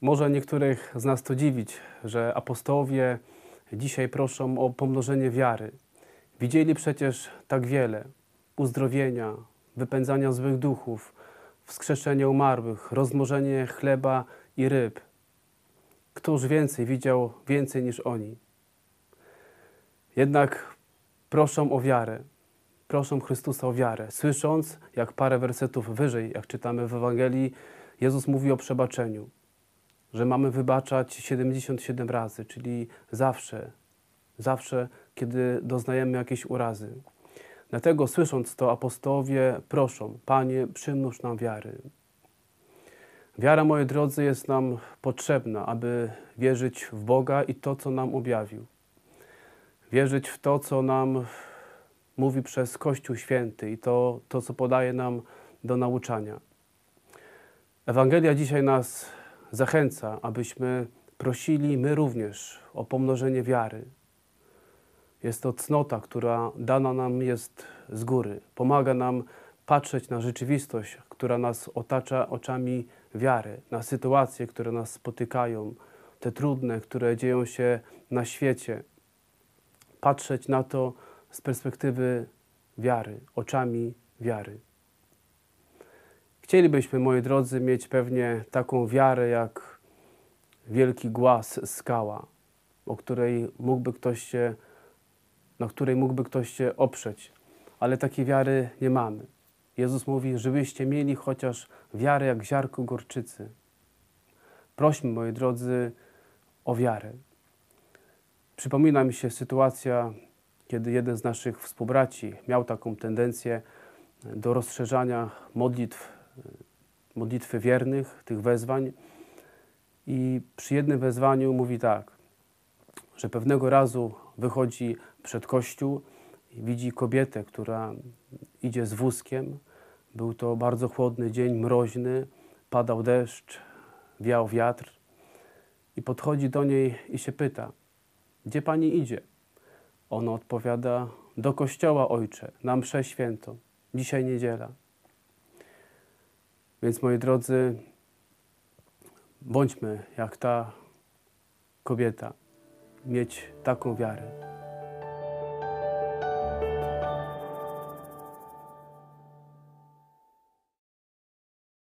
Może niektórych z nas to dziwić, że apostołowie dzisiaj proszą o pomnożenie wiary. Widzieli przecież tak wiele uzdrowienia, wypędzania złych duchów, wskrzeszenie umarłych, rozmnożenie chleba i ryb. Któż więcej widział więcej niż oni? Jednak proszą o wiarę, proszą Chrystusa o wiarę, słysząc, jak parę wersetów wyżej, jak czytamy w Ewangelii, Jezus mówi o przebaczeniu, że mamy wybaczać 77 razy, czyli zawsze, zawsze, kiedy doznajemy jakiejś urazy. Dlatego słysząc to, apostołowie proszą, Panie, przymnóż nam wiary. Wiara, moi drodzy, jest nam potrzebna, aby wierzyć w Boga i to, co nam objawił. Wierzyć w to, co nam mówi przez Kościół Święty i to, to co podaje nam do nauczania. Ewangelia dzisiaj nas zachęca, abyśmy prosili my również o pomnożenie wiary. Jest to cnota, która dana nam jest z góry. Pomaga nam patrzeć na rzeczywistość, która nas otacza oczami wiary, na sytuacje, które nas spotykają, te trudne, które dzieją się na świecie. Patrzeć na to z perspektywy wiary, oczami wiary. Chcielibyśmy, moi drodzy, mieć pewnie taką wiarę jak wielki głaz, skała, o której mógłby ktoś się, na której mógłby ktoś się oprzeć, ale takiej wiary nie mamy. Jezus mówi, żebyście mieli chociaż wiarę jak ziarko gorczycy. Prośmy, moi drodzy, o wiarę. Przypomina mi się sytuacja, kiedy jeden z naszych współbraci miał taką tendencję do rozszerzania modlitw, modlitwy wiernych, tych wezwań. I przy jednym wezwaniu mówi tak, że pewnego razu wychodzi przed kościół i widzi kobietę, która idzie z wózkiem. Był to bardzo chłodny dzień, mroźny, padał deszcz, wiał wiatr. I podchodzi do niej i się pyta, gdzie pani idzie? Ona odpowiada, do kościoła, ojcze, na mszę świętą. Dzisiaj niedziela. Więc moi drodzy, bądźmy jak ta kobieta, mieć taką wiarę.